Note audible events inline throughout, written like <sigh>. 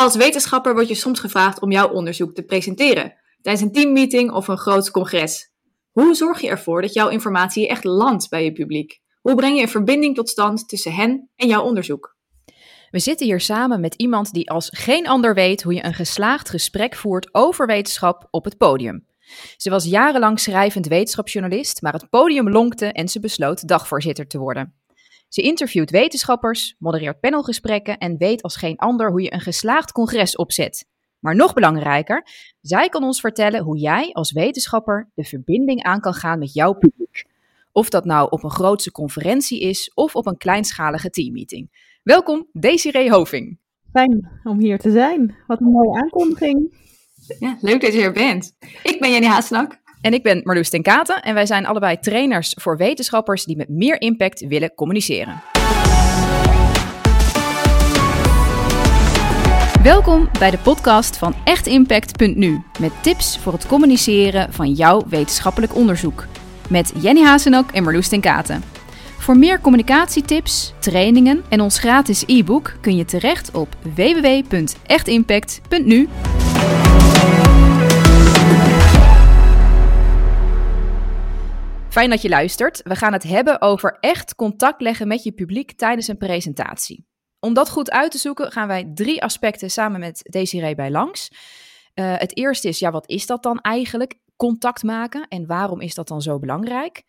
Als wetenschapper word je soms gevraagd om jouw onderzoek te presenteren tijdens een teammeeting of een groot congres. Hoe zorg je ervoor dat jouw informatie echt landt bij je publiek? Hoe breng je een verbinding tot stand tussen hen en jouw onderzoek? We zitten hier samen met iemand die als geen ander weet hoe je een geslaagd gesprek voert over wetenschap op het podium. Ze was jarenlang schrijvend wetenschapsjournalist, maar het podium lonkte en ze besloot dagvoorzitter te worden. Ze interviewt wetenschappers, modereert panelgesprekken en weet als geen ander hoe je een geslaagd congres opzet. Maar nog belangrijker, zij kan ons vertellen hoe jij als wetenschapper de verbinding aan kan gaan met jouw publiek. Of dat nou op een grootse conferentie is of op een kleinschalige teammeeting. Welkom, Desiree Hoving. Fijn om hier te zijn. Wat een mooie aankondiging. Ja, leuk dat je er bent. Ik ben Jenny Haasnak. En ik ben Marloes ten Katen en wij zijn allebei trainers voor wetenschappers die met meer impact willen communiceren. Welkom bij de podcast van echtimpact.nu met tips voor het communiceren van jouw wetenschappelijk onderzoek. Met Jenny Hazenok en Marloes ten Katen. Voor meer communicatietips, trainingen en ons gratis e-book kun je terecht op www.echtimpact.nu. Fijn dat je luistert. We gaan het hebben over echt contact leggen met je publiek tijdens een presentatie. Om dat goed uit te zoeken gaan wij drie aspecten samen met Desiree bij langs. Uh, het eerste is, ja, wat is dat dan eigenlijk? Contact maken en waarom is dat dan zo belangrijk?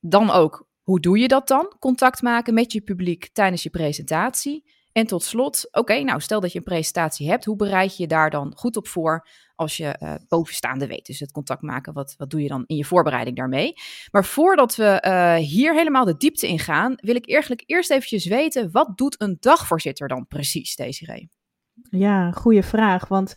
Dan ook, hoe doe je dat dan? Contact maken met je publiek tijdens je presentatie. En tot slot, oké, nou stel dat je een presentatie hebt, hoe bereid je je daar dan goed op voor als je uh, bovenstaande weet? Dus het contact maken, wat, wat doe je dan in je voorbereiding daarmee? Maar voordat we uh, hier helemaal de diepte in gaan, wil ik eigenlijk eerst eventjes weten, wat doet een dagvoorzitter dan precies, Desiree? Ja, goede vraag, want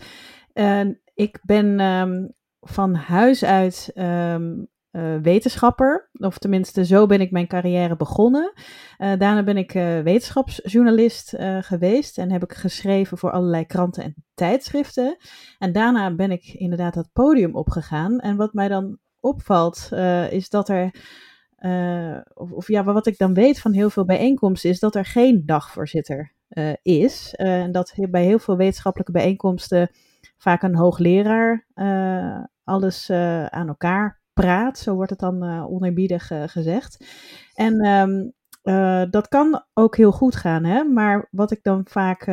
uh, ik ben um, van huis uit um, uh, wetenschapper. Of tenminste, zo ben ik mijn carrière begonnen. Uh, daarna ben ik uh, wetenschapsjournalist geweest en heb ik geschreven voor allerlei kranten en tijdschriften. En daarna ben ik inderdaad dat podium opgegaan. En wat mij dan opvalt, is dat er. Of, of, ja, wat ik dan weet van heel veel bijeenkomsten, is dat er geen dagvoorzitter is. en dat bij heel veel wetenschappelijke bijeenkomsten vaak een hoogleraar alles aan elkaar praat, zo wordt het dan uh, oneerbiedig uh, gezegd. En um, uh, dat kan ook heel goed gaan, hè? maar wat ik dan vaak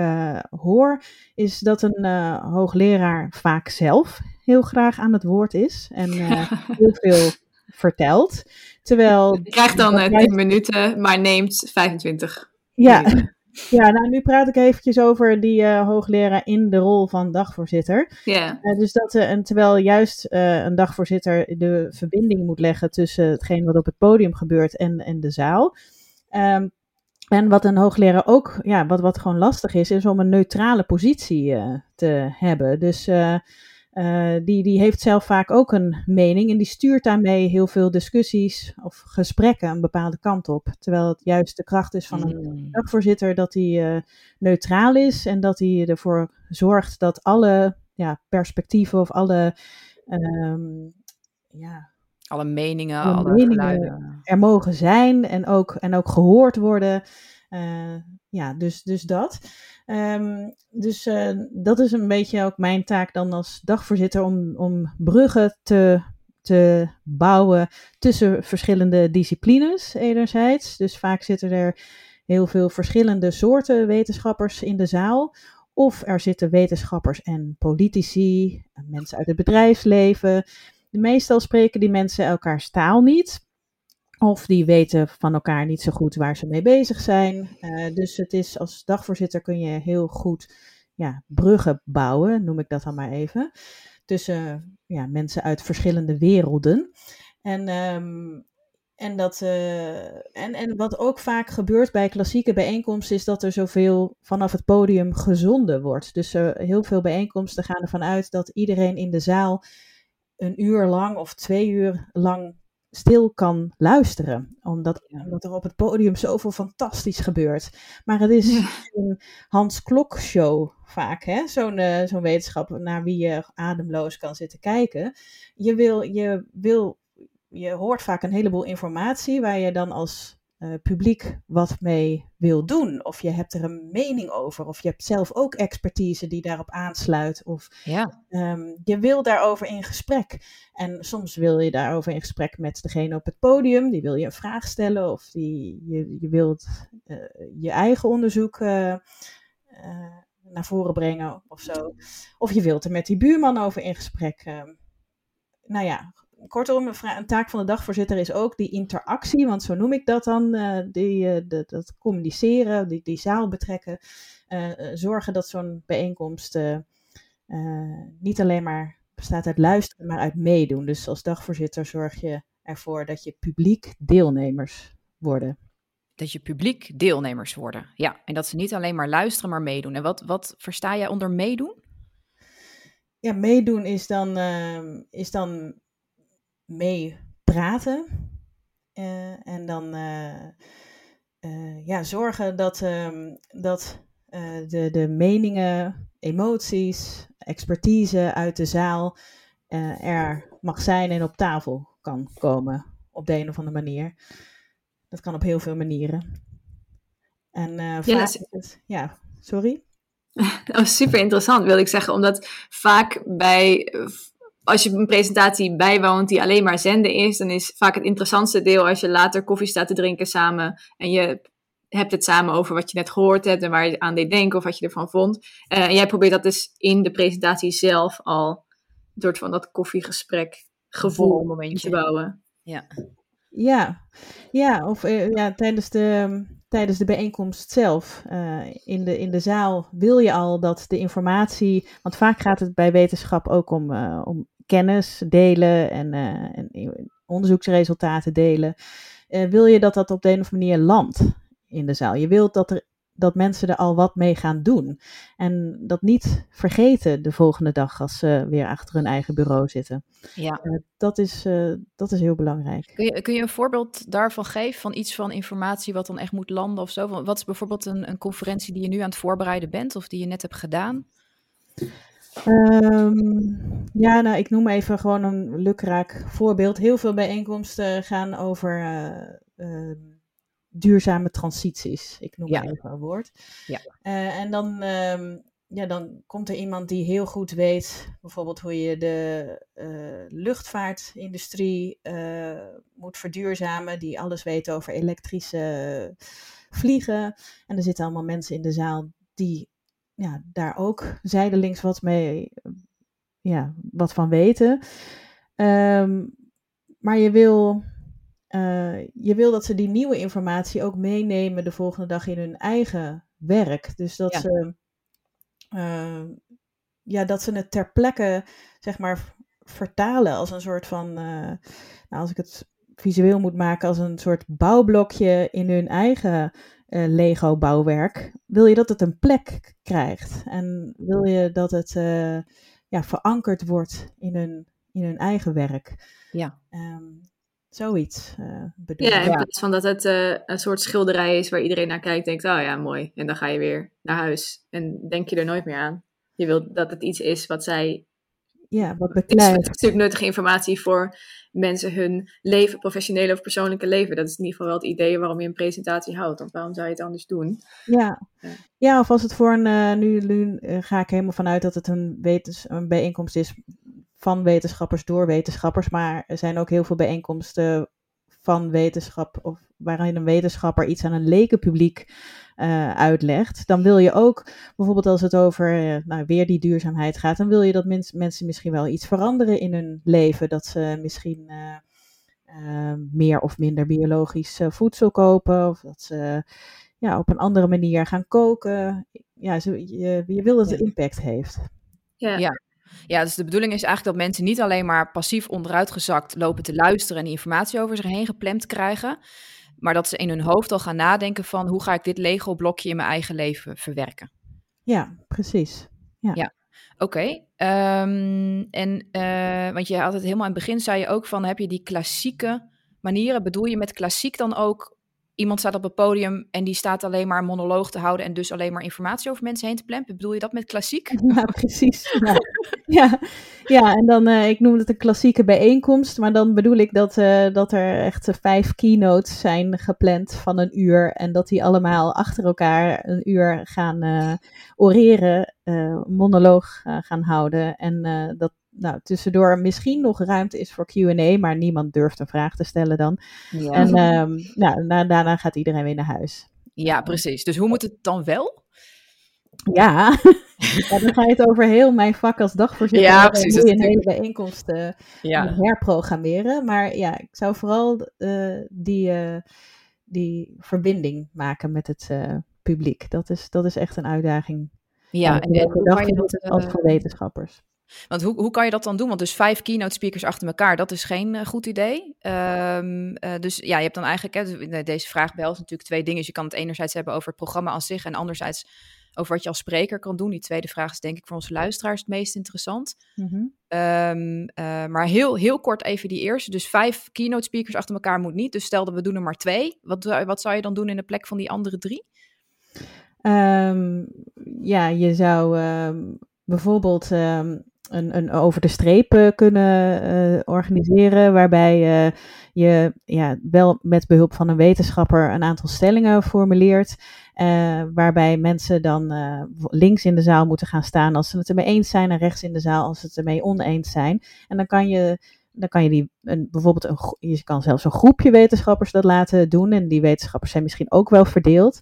hoor, is dat een hoogleraar vaak zelf heel graag aan het woord is en <laughs> heel veel vertelt. Terwijl. Je krijgt dan 10 minuten, maar neemt 25. Ja, ja, nou nu praat ik eventjes over die uh, hoogleraar in de rol van dagvoorzitter. Ja. Uh, dus dat, uh, en terwijl juist een dagvoorzitter de verbinding moet leggen tussen hetgeen wat op het podium gebeurt en, en de zaal. Um, en wat een hoogleraar ook, ja, wat, wat gewoon lastig is, is om een neutrale positie te hebben. Dus uh, die, die heeft zelf vaak ook een mening en die stuurt daarmee heel veel discussies of gesprekken een bepaalde kant op. Terwijl het juist de kracht is van een dagvoorzitter dat hij uh, neutraal is en dat hij ervoor zorgt dat alle ja, perspectieven of alle, um, ja, alle meningen, alle, meningen er mogen zijn en ook, en ook gehoord worden. Uh, ja, dus, dus dat. Um, dus uh, dat is een beetje ook mijn taak dan als dagvoorzitter om, om bruggen te, te bouwen tussen verschillende disciplines enerzijds. Dus vaak zitten er heel veel verschillende soorten wetenschappers in de zaal. Of er zitten wetenschappers en politici, mensen uit het bedrijfsleven. Meestal spreken die mensen elkaars taal niet. Of die weten van elkaar niet zo goed waar ze mee bezig zijn. Uh, dus het is als dagvoorzitter kun je heel goed ja, bruggen bouwen, noem ik dat dan maar even. Tussen ja, mensen uit verschillende werelden. En, um, en, dat, uh, en, en wat ook vaak gebeurt bij klassieke bijeenkomsten, is dat er zoveel vanaf het podium gezonden wordt. Dus uh, heel veel bijeenkomsten gaan ervan uit dat iedereen in de zaal een uur lang of twee uur lang stil kan luisteren. Omdat, omdat er op het podium zoveel fantastisch gebeurt. Maar het is een Hans Klok show vaak, hè? Zo'n uh, zo'n wetenschap naar wie je ademloos kan zitten kijken. Je, wil, je, wil, je hoort vaak een heleboel informatie waar je dan als uh, publiek wat mee wil doen. Of je hebt er een mening over. Of je hebt zelf ook expertise die daarop aansluit. Of ja. um, je wil daarover in gesprek. En soms wil je daarover in gesprek met degene op het podium. Die wil je een vraag stellen. Of die, je, je wilt uh, je eigen onderzoek uh, naar voren brengen of zo. Of je wilt er met die buurman over in gesprek. Ehm, nou ja, kortom, een, taak van de dagvoorzitter is ook die interactie, want zo noem ik dat dan, uh, die, uh, de, dat communiceren, die, die zaal betrekken, uh, zorgen dat zo'n bijeenkomst niet alleen maar bestaat uit luisteren, maar uit meedoen. Dus als dagvoorzitter zorg je ervoor dat je publiek deelnemers worden. Dat je publiek deelnemers worden, ja. En dat ze niet alleen maar luisteren, maar meedoen. En wat, wat versta jij onder meedoen? Ja, meedoen is dan, is dan mee praten. Uh, en dan uh, uh, ja, zorgen dat, um, dat de, de meningen, emoties, expertise uit de zaal er mag zijn en op tafel kan komen op de een of andere manier. Dat kan op heel veel manieren. En ja, vaak het, ja, sorry. Dat was <laughs> super interessant, wil ik zeggen, omdat vaak bij als je een presentatie bijwoont die alleen maar zenden is, dan is vaak het interessantste deel als je later koffie staat te drinken samen en je hebt het samen over wat je net gehoord hebt en waar je aan deed denken of wat je ervan vond. Uh, en jij probeert dat dus in de presentatie zelf al door van dat koffiegesprek gevoel te bouwen. Ja. Ja, ja of uh, ja, tijdens de tijdens de bijeenkomst zelf. Uh, in, de, in de zaal wil je al dat de informatie. Want vaak gaat het bij wetenschap ook om, uh, om kennis delen en, uh, en onderzoeksresultaten delen. wil je dat dat op de een of andere manier landt in de zaal? Je wilt dat er dat mensen er al wat mee gaan doen. En dat niet vergeten de volgende dag als ze weer achter hun eigen bureau zitten. Ja. Uh, dat, is, dat is heel belangrijk. Kun je, kun je een voorbeeld daarvan geven, van iets van informatie wat dan echt moet landen of zo? Wat is bijvoorbeeld een, een conferentie die je nu aan het voorbereiden bent of die je net hebt gedaan? Um, ja, nou, ik noem even gewoon een lukraak voorbeeld. Heel veel bijeenkomsten gaan over uh, duurzame transities. Ik noem ja. even een woord. Ja. Uh, en dan, um, ja, dan komt er iemand die heel goed weet, bijvoorbeeld hoe je de uh, luchtvaartindustrie moet verduurzamen, die alles weet over elektrische vliegen. En er zitten allemaal mensen in de zaal die ja, daar ook zijdelings wat mee, ja, wat van weten. Um, maar je wil uh, je wil dat ze die nieuwe informatie ook meenemen de volgende dag in hun eigen werk. Dus dat, ja. Ze, uh, ja, dat ze het ter plekke, zeg maar, vertalen als een soort van, uh, nou, als ik het visueel moet maken, als een soort bouwblokje in hun eigen Lego-bouwwerk. Wil je dat het een plek krijgt en wil je dat het ja, verankerd wordt in hun, in hun eigen werk. Ja. Um, Zoiets uh, bedoel Ja, in plaats van dat het uh, een soort schilderij is waar iedereen naar kijkt denkt, oh ja, mooi. En dan ga je weer naar huis en denk je er nooit meer aan. Je wilt dat het iets is wat zij... Ja, wat beklijft. Het is natuurlijk nuttige informatie voor mensen hun leven, professionele of persoonlijke leven. Dat is in ieder geval wel het idee waarom je een presentatie houdt. Want waarom zou je het anders doen? Ja, ja. of als het voor een... Uh, nu, nu ga ik helemaal vanuit dat het een, wetens, een bijeenkomst is van wetenschappers door wetenschappers, maar er zijn ook heel veel bijeenkomsten van wetenschap of waarin een wetenschapper iets aan een lekenpubliek uh, uitlegt, dan wil je ook, bijvoorbeeld als het over uh, nou, weer die duurzaamheid gaat, dan wil je dat mens, mensen misschien wel iets veranderen in hun leven. Dat ze misschien uh, meer of minder biologisch voedsel kopen, of dat ze ja, op een andere manier gaan koken. Ja, zo, je, je wil dat het impact heeft. Ja. ja. Ja, dus de bedoeling is eigenlijk dat mensen niet alleen maar passief onderuitgezakt lopen te luisteren en die informatie over zich heen gepland krijgen, maar dat ze in hun hoofd al gaan nadenken van hoe ga ik dit Lego-blokje in mijn eigen leven verwerken. Ja, precies. Ja. ja. Oké, okay. um, en uh, want je had het helemaal in het begin, zei je ook van heb je die klassieke manieren, bedoel je met klassiek dan ook iemand staat op het podium en die staat alleen maar een monoloog te houden en dus alleen maar informatie over mensen heen te plempen. Bedoel je dat met klassiek? <laughs> Ja, precies. Ja, ja. en dan, uh, ik noem het een klassieke bijeenkomst, maar dan bedoel ik dat, uh, dat er echt vijf keynotes zijn gepland van een uur en dat die allemaal achter elkaar een uur gaan oreren, monoloog gaan houden en dat nou, tussendoor misschien nog ruimte is voor QA, maar niemand durft een vraag te stellen dan. Ja. En um, nou, daarna gaat iedereen weer naar huis. Ja, precies. Dus hoe moet het dan wel? Ja, <laughs> ja dan ga je het over heel mijn vak als dagvoorzitter. Ja, precies. Hoe je een hele bijeenkomst uh, ja. herprogrammeren. Maar ja, ik zou vooral uh, die, uh, die verbinding maken met het publiek. Dat is, dat is echt een uitdaging. Ja, en, en je dat, als voor wetenschappers. Want hoe, hoe kan je dat dan doen? Want dus vijf keynote speakers achter elkaar, dat is geen uh, goed idee. Um, uh, dus ja, je hebt dan eigenlijk, hè, deze vraag behelst natuurlijk twee dingen. Dus je kan het enerzijds hebben over het programma aan zich en anderzijds over wat je als spreker kan doen. Die tweede vraag is denk ik voor onze luisteraars het meest interessant. Mm -hmm. um, uh, maar heel, heel kort even die eerste. Dus vijf keynote speakers achter elkaar moet niet. Dus stel dat we doen er maar twee. Wat, wat zou je dan doen in de plek van die andere drie? Um, ja, je zou bijvoorbeeld een, over de streep uh, kunnen uh, organiseren, waarbij uh, je ja, wel met behulp van een wetenschapper een aantal stellingen formuleert, waarbij mensen dan links in de zaal moeten gaan staan als ze het ermee eens zijn en rechts in de zaal als ze het ermee oneens zijn. En dan kan je dan kan je die een, bijvoorbeeld een, je kan zelfs een groepje wetenschappers dat laten doen en die wetenschappers zijn misschien ook wel verdeeld.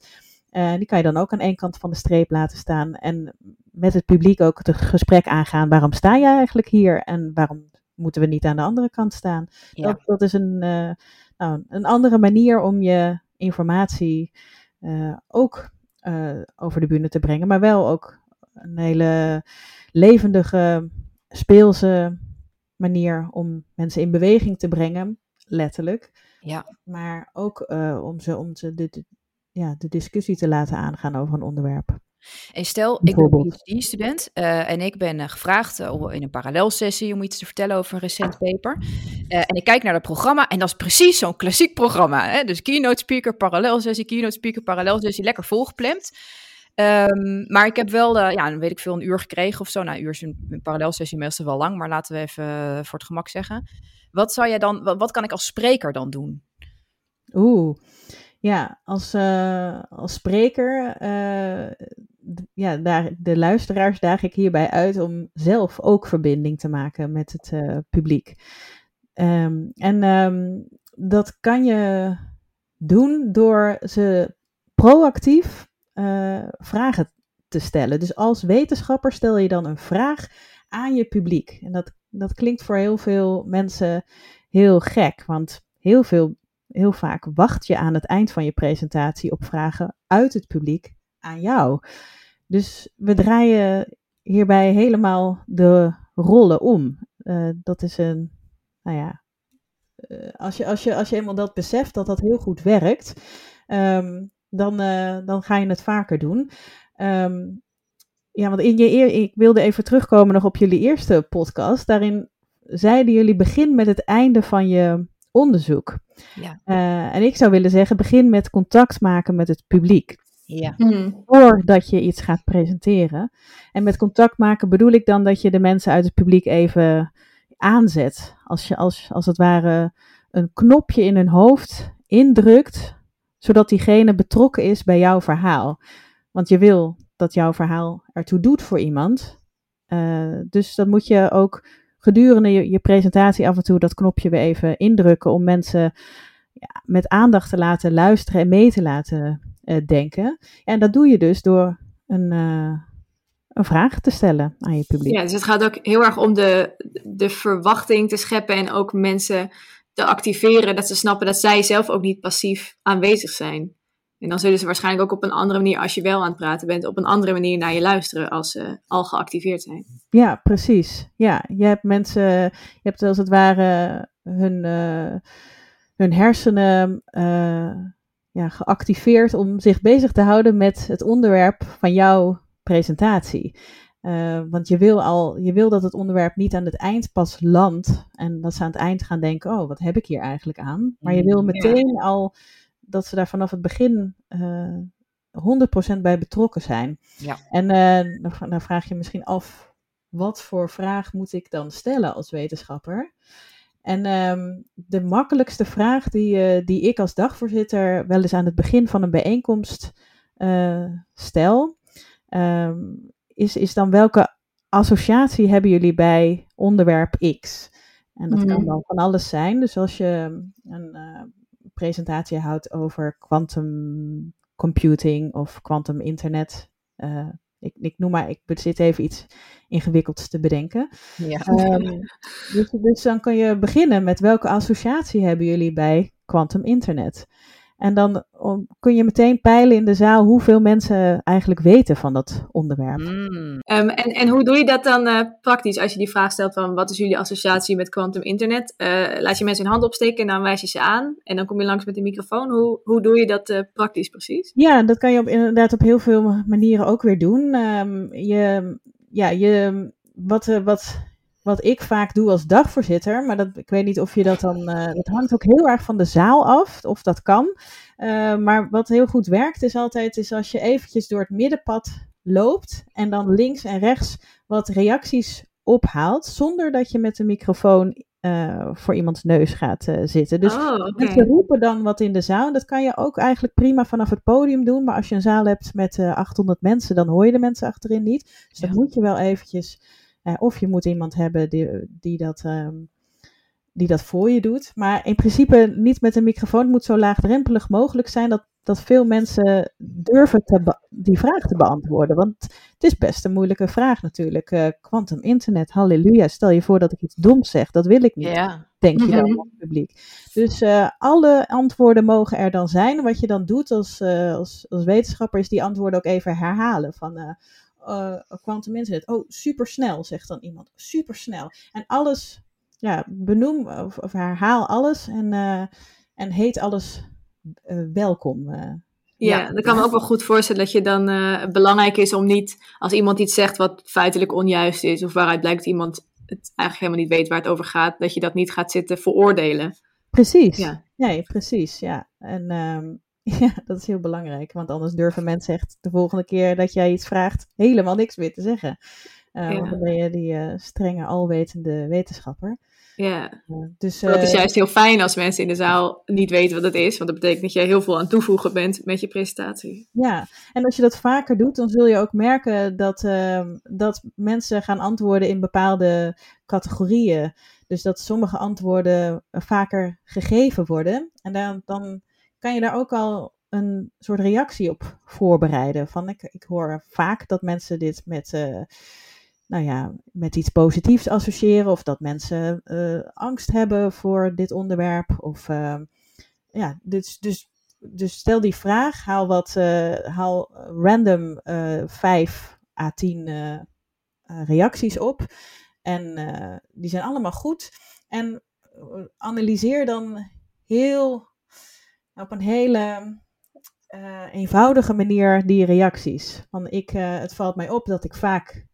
Die kan je dan ook aan één kant van de streep laten staan. En met het publiek ook het gesprek aangaan. Waarom sta jij eigenlijk hier? En waarom moeten we niet aan de andere kant staan? Dat, dat is een, uh, nou, een andere manier om je informatie uh, ook over de bühne te brengen. Maar wel ook een hele levendige, speelse manier om mensen in beweging te brengen. Letterlijk. Ja. Maar ook om ze, om ze de, ja, de discussie te laten aangaan over een onderwerp. En stel, ik ben PhD-student uh, en ik ben uh, gevraagd uh, in een parallelsessie om iets te vertellen over een recent paper. en ik kijk naar het programma en dat is precies zo'n klassiek programma. Hè? Dus keynote speaker, parallelsessie, keynote speaker, parallelsessie, lekker volgepland. Um, maar ik heb wel, ja, weet ik veel, een uur gekregen of zo. Nou, een uur is een, een parallelsessie meestal wel lang, maar laten we even voor het gemak zeggen. Wat zou jij dan, wat, wat kan ik als spreker dan doen? Oeh, ja, als, uh, als spreker, ja, daar, de luisteraars daag ik hierbij uit om zelf ook verbinding te maken met het uh, publiek. Um, en um, dat kan je doen door ze proactief vragen te stellen. Dus als wetenschapper stel je dan een vraag aan je publiek. En dat, dat klinkt voor heel veel mensen heel gek, want heel veel heel vaak wacht je aan het eind van je presentatie op vragen uit het publiek aan jou. Dus we draaien hierbij helemaal de rollen om. Uh, dat is een, nou ja, uh, als, je, als, je, als je eenmaal dat beseft dat dat heel goed werkt, um, dan, uh, dan ga je het vaker doen. Um, ja, want in je eer, ik wilde even terugkomen nog op jullie eerste podcast. Daarin zeiden jullie begin met het einde van je onderzoek. Ja. En ik zou willen zeggen, begin met contact maken met het publiek. Ja. Hmm. Voordat je iets gaat presenteren. En met contact maken bedoel ik dan dat je de mensen uit het publiek even aanzet. Als je als, als het ware een knopje in hun hoofd indrukt, zodat diegene betrokken is bij jouw verhaal. Want je wil dat jouw verhaal ertoe doet voor iemand. Uh, dus dan moet je ook gedurende je, je, presentatie af en toe dat knopje weer even indrukken om mensen ja, met aandacht te laten luisteren en mee te laten denken. En dat doe je dus door een, uh, een vraag te stellen aan je publiek. Ja, dus het gaat ook heel erg om de, de verwachting te scheppen en ook mensen te activeren, dat ze snappen dat zij zelf ook niet passief aanwezig zijn. En dan zullen ze waarschijnlijk ook op een andere manier, als je wel aan het praten bent, op een andere manier naar je luisteren als ze al geactiveerd zijn. Ja, precies. Ja, je hebt mensen, je hebt als het ware hun, uh, hun hersenen uh, ja, geactiveerd om zich bezig te houden met het onderwerp van jouw presentatie. Uh, want je wil, al, je wil dat het onderwerp niet aan het eind pas landt en dat ze aan het eind gaan denken, oh, wat heb ik hier eigenlijk aan? Maar je wil meteen al dat ze daar vanaf het begin uh, 100% bij betrokken zijn. Ja. En dan, dan vraag je misschien af, wat voor vraag moet ik dan stellen als wetenschapper? En um, de makkelijkste vraag die, uh, die ik als dagvoorzitter wel eens aan het begin van een bijeenkomst uh, stel, um, is, is dan welke associatie hebben jullie bij onderwerp X? En dat mm. kan dan van alles zijn. Dus als je een uh, presentatie houdt over quantum computing of quantum internet, ik, ik noem maar, ik zit even iets ingewikkelds te bedenken. Ja. Um, dus, dus, dan kan je beginnen met welke associatie hebben jullie bij quantum internet? En dan kun je meteen peilen in de zaal hoeveel mensen eigenlijk weten van dat onderwerp. Mm. Um, en, en hoe doe je dat dan uh, praktisch als je die vraag stelt van wat is jullie associatie met quantum internet? Uh, laat je mensen hun hand opsteken en dan wijs je ze aan en dan kom je langs met een microfoon. Hoe, hoe doe je dat uh, praktisch precies? Ja, dat kan je op, inderdaad op heel veel manieren ook weer doen. Um, je, ja, je, wat, wat wat ik vaak doe als dagvoorzitter, maar dat, ik weet niet of je dat dan. Uh, het hangt ook heel erg van de zaal af, of dat kan. Uh, maar wat heel goed werkt, is altijd is als je eventjes door het middenpad loopt en dan links en rechts wat reacties ophaalt, zonder dat je met de microfoon uh, voor iemands neus gaat zitten. Dus oh, okay. mensen roepen dan wat in de zaal. Dat kan je ook eigenlijk prima vanaf het podium doen. Maar als je een zaal hebt met 800 mensen, dan hoor je de mensen achterin niet. Dus ja. dan moet je wel eventjes of je moet iemand hebben die, die, dat, um, die dat voor je doet. Maar in principe niet met een microfoon. Het moet zo laagdrempelig mogelijk zijn dat, dat veel mensen durven te die vraag te beantwoorden. Want het is best een moeilijke vraag natuurlijk. Uh, quantum internet, halleluja. Stel je voor dat ik iets doms zeg. Dat wil ik niet. Ja. Denk je dan het publiek. Dus uh, alle antwoorden mogen er dan zijn. Wat je dan doet als, als, als wetenschapper is die antwoorden ook even herhalen. Van quantum internet. Oh, supersnel, zegt dan iemand. Supersnel. En alles, ja, benoem of, of herhaal alles en, uh, en heet alles uh, welkom. ja, ja, dat kan me ook wel goed voorstellen dat je dan belangrijk is om niet, als iemand iets zegt wat feitelijk onjuist is, of waaruit blijkt dat iemand het eigenlijk helemaal niet weet waar het over gaat, dat je dat niet gaat zitten veroordelen. Precies. Ja. Nee, precies. Ja. En um, <laughs> Ja, dat is heel belangrijk. Want anders durven mensen echt de volgende keer dat jij iets vraagt helemaal niks meer te zeggen. Uh, ja. Want dan ben je die uh, strenge, alwetende wetenschapper. Ja, uh, dus, dat is juist heel fijn als mensen in de zaal niet weten wat het is. Want dat betekent dat je heel veel aan toevoegen bent met je presentatie. Ja, en als je dat vaker doet, dan zul je ook merken dat, ehm, dat mensen gaan antwoorden in bepaalde categorieën. Dus dat sommige antwoorden vaker gegeven worden. En dan, dan kan je daar ook al een soort reactie op voorbereiden. Van ik, ik hoor vaak dat mensen dit met, uh, nou ja, met iets positiefs associëren. Of dat mensen uh, angst hebben voor dit onderwerp. Of uh, ja, dus, dus, dus stel die vraag. Haal, wat, haal random 5 à 10 reacties op. En die zijn allemaal goed. En analyseer dan heel op een hele uh, eenvoudige manier die reacties. Van ik, uh, het valt mij op dat ik vaak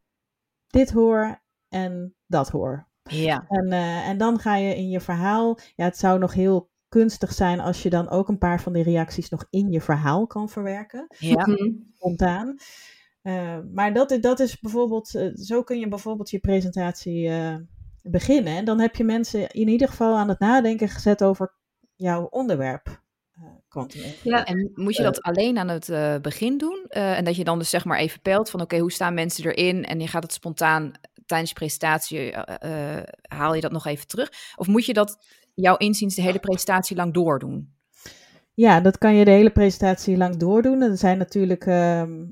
dit hoor en dat hoor. Ja. En, uh, en dan ga je in je verhaal. Ja, het zou nog heel kunstig zijn als je dan ook een paar van die reacties nog in je verhaal kan verwerken. Ja. Spontaan. maar dat, dat is bijvoorbeeld, zo kun je bijvoorbeeld je presentatie beginnen. En dan heb je mensen in ieder geval aan het nadenken gezet over jouw onderwerp. Ja, en moet je dat alleen aan het uh, begin doen? Uh, en dat je dan dus zeg maar even peilt van oké, hoe staan mensen erin? En je gaat het spontaan tijdens je presentatie, uh, haal je dat nog even terug? Of moet je dat jouw inziens de hele presentatie lang doordoen? Ja, dat kan je de hele presentatie lang doordoen. Er zijn natuurlijk ehm,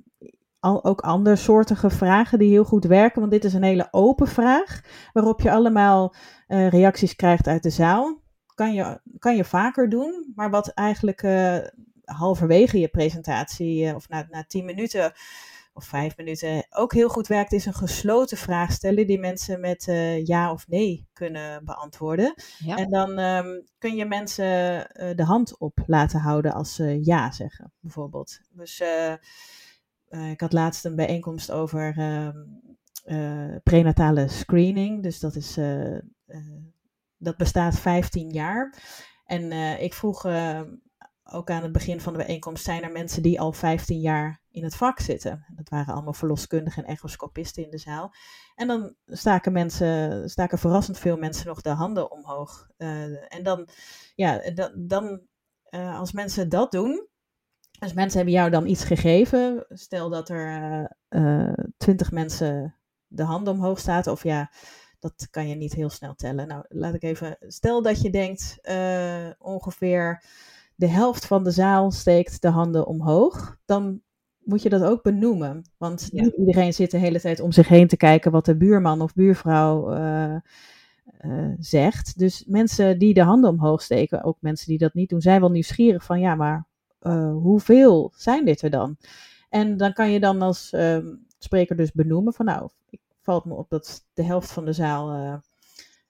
al, ook andersoortige vragen die heel goed werken. Want dit is een hele open vraag, waarop je allemaal reacties krijgt uit de zaal kan je, kan je vaker doen. Maar wat eigenlijk uh, halverwege je presentatie, uh, of na, na tien minuten of vijf minuten, ook heel goed werkt, is een gesloten vraag stellen die mensen met uh, ja of nee kunnen beantwoorden. Ja. En dan um, kun je mensen de hand op laten houden als ze ja zeggen, bijvoorbeeld. Dus ik had laatst een bijeenkomst over ehm, prenatale screening. Dus dat is dat bestaat 15 jaar. En uh, ik vroeg uh, ook aan het begin van de bijeenkomst, zijn er mensen die al 15 jaar in het vak zitten. Dat waren allemaal verloskundigen en echoscopisten in de zaal. En dan staken, mensen, staken verrassend veel mensen nog de handen omhoog. Uh, en dan, ja, dan als mensen dat doen, dus mensen hebben jou dan iets gegeven. Stel dat er twintig mensen de handen omhoog staat, of ja, dat kan je niet heel snel tellen. Nou, laat ik even. Stel dat je denkt ongeveer de helft van de zaal steekt de handen omhoog, dan moet je dat ook benoemen. Want niet iedereen zit de hele tijd om zich heen te kijken wat de buurman of buurvrouw uh, uh, zegt. Dus mensen die de handen omhoog steken, ook mensen die dat niet doen, zijn wel nieuwsgierig van ja, maar hoeveel zijn dit er dan? En dan kan je dan als ehm, spreker dus benoemen van nou, ik valt me op dat de helft van de zaal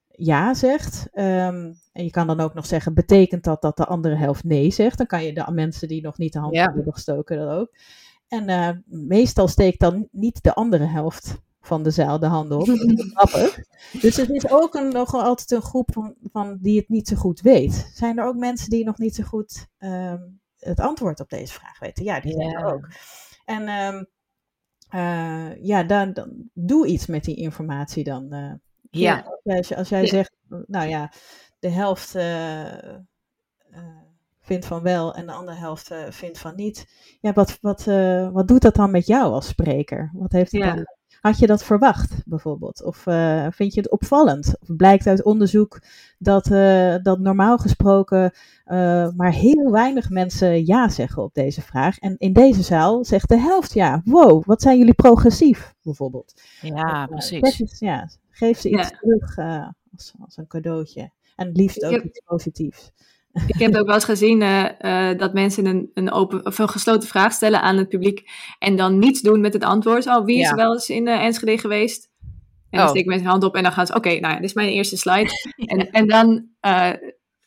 ja zegt. Um, en je kan dan ook nog zeggen, betekent dat dat de andere helft nee zegt? Dan kan je de mensen die nog niet de hand hebben gestoken dat ook. En uh, meestal steekt dan niet de andere helft van de zaal de handen op. grappig. Dus het is ook een, nog altijd een groep van, van die het niet zo goed weet. Zijn er ook mensen die nog niet zo goed um, het antwoord op deze vraag weten? Ja, die zijn er ook. En um, uh, ja, dan, dan, doe iets met die informatie dan. Uh, ja. Als jij, als jij zegt, nou ja, de helft vindt van wel en de andere helft vindt van niet. Ja, wat, wat, wat doet dat dan met jou als spreker? Wat heeft het dan had je dat verwacht, bijvoorbeeld? Of uh, vind je het opvallend? Of blijkt uit onderzoek dat, uh, dat normaal gesproken uh, maar heel weinig mensen ja zeggen op deze vraag. En in deze zaal zegt de helft ja. Wow, wat zijn jullie progressief, bijvoorbeeld? Ja, precies. ja, geef ze iets ja. terug als, als een cadeautje. En het liefst ook iets positiefs. Ik heb ook wel eens gezien uh, uh, dat mensen een, een, open, of een gesloten vraag stellen aan het publiek en dan niets doen met het antwoord. Oh, wie is ja. wel eens in uh, Enschede geweest? En dan oh. steek ik met zijn hand op en dan gaan ze, oké, okay, nou ja, dit is mijn eerste slide. en, en dan,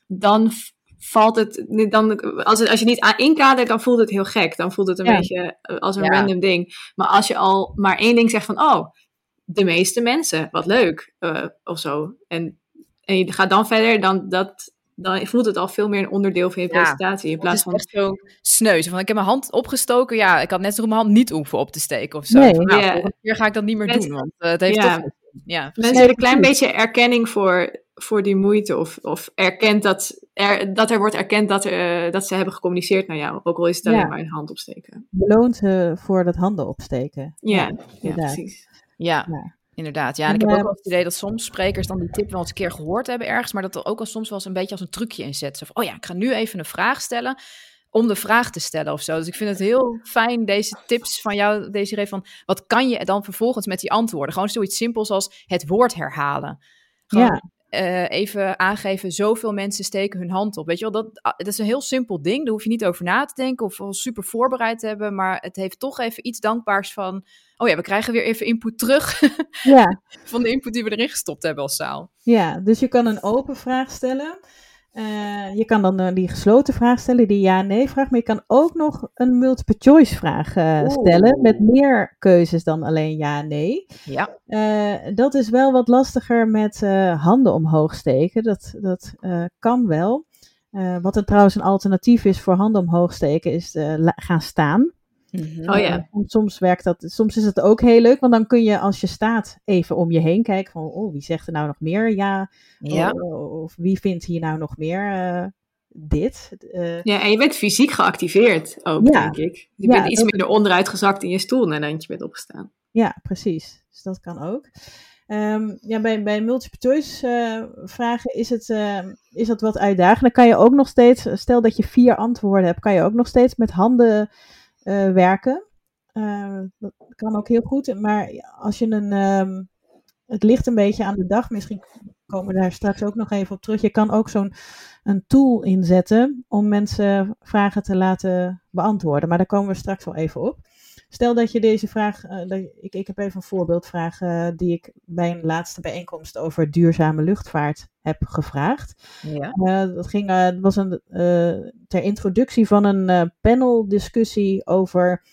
dan valt het, dan, als, het, als je niet inkadert, dan voelt het heel gek. Dan voelt het een beetje als een random ding. Maar als je al maar één ding zegt van, oh, de meeste mensen, wat leuk, of zo. En, en je gaat dan verder, dan dat dan voelt het al veel meer een onderdeel van je ja, presentatie. In plaats van. zo sneus. Van ik heb mijn hand opgestoken. Ja, ik had net zo mijn hand niet hoeven op te steken of zo. Nee, van, nou, keer ga ik dat niet meer doen. Want uh, het heeft ja. toch. Ja, Mensen willen een klein beetje erkenning voor, voor die moeite. Of, of erkent dat, er, dat er wordt erkend dat, er, uh, dat ze hebben gecommuniceerd naar jou. Ook al is het alleen maar een hand opsteken. Beloont uh, voor dat handen opsteken. Ja, ja, precies. Ja. Inderdaad, ja. En ik heb ook wel het idee dat soms sprekers dan die tip wel eens een keer gehoord hebben ergens, maar dat er ook al soms wel eens een beetje als een trucje in zet. Zo van, oh ja, ik ga nu even een vraag stellen om de vraag te stellen of zo. Dus ik vind het heel fijn, deze tips van jou, Desiree, van wat kan je dan vervolgens met die antwoorden? Gewoon zoiets simpels als het woord herhalen. Gewoon, ja. Uh, even aangeven, zoveel mensen steken hun hand op. Weet je wel, dat, dat is een heel simpel ding. Daar hoef je niet over na te denken of super voorbereid te hebben. Maar het heeft toch even iets dankbaars van... Oh ja, we krijgen weer even input terug <laughs> ja. <laughs> van de input die we erin gestopt hebben als zaal. Ja, dus je kan een open vraag stellen. Uh, je kan dan uh, die gesloten vraag stellen, die ja-nee vraag. Maar je kan ook nog een multiple choice vraag uh, stellen. Met meer keuzes dan alleen ja-nee. Ja. dat is wel wat lastiger met handen omhoog steken. Dat, dat kan wel. wat er trouwens een alternatief is voor handen omhoog steken, is gaan staan. Mm-hmm. Oh ja. soms werkt dat, soms is het ook heel leuk, want dan kun je als je staat even om je heen kijken van, oh, wie zegt er nou nog meer ja? ja. Of, of wie vindt hier nou nog meer uh, dit? Uh, ja, en je bent fysiek geactiveerd ook, ja. denk ik. Je ja, bent iets minder onderuit gezakt in je stoel nadat je bent opgestaan. Ja, precies. Dus dat kan ook. Um, ja, bij, bij multiple choice uh, vragen is, het, uh, is dat wat uitdagend. Dan kan je ook nog steeds, stel dat je vier antwoorden hebt, kan je ook nog steeds met handen uh, werken. Uh, dat kan ook heel goed. Maar als je een. Um, het ligt een beetje aan de dag. Misschien komen we daar straks ook nog even op terug. Je kan ook zo'n een tool inzetten om mensen vragen te laten beantwoorden. Maar daar komen we straks wel even op. Stel dat je deze vraag, uh, ik, ik heb even een voorbeeldvraag uh, die ik bij een laatste bijeenkomst over duurzame luchtvaart heb gevraagd. Ja. Uh, dat ging, dat was een, ter introductie van een paneldiscussie over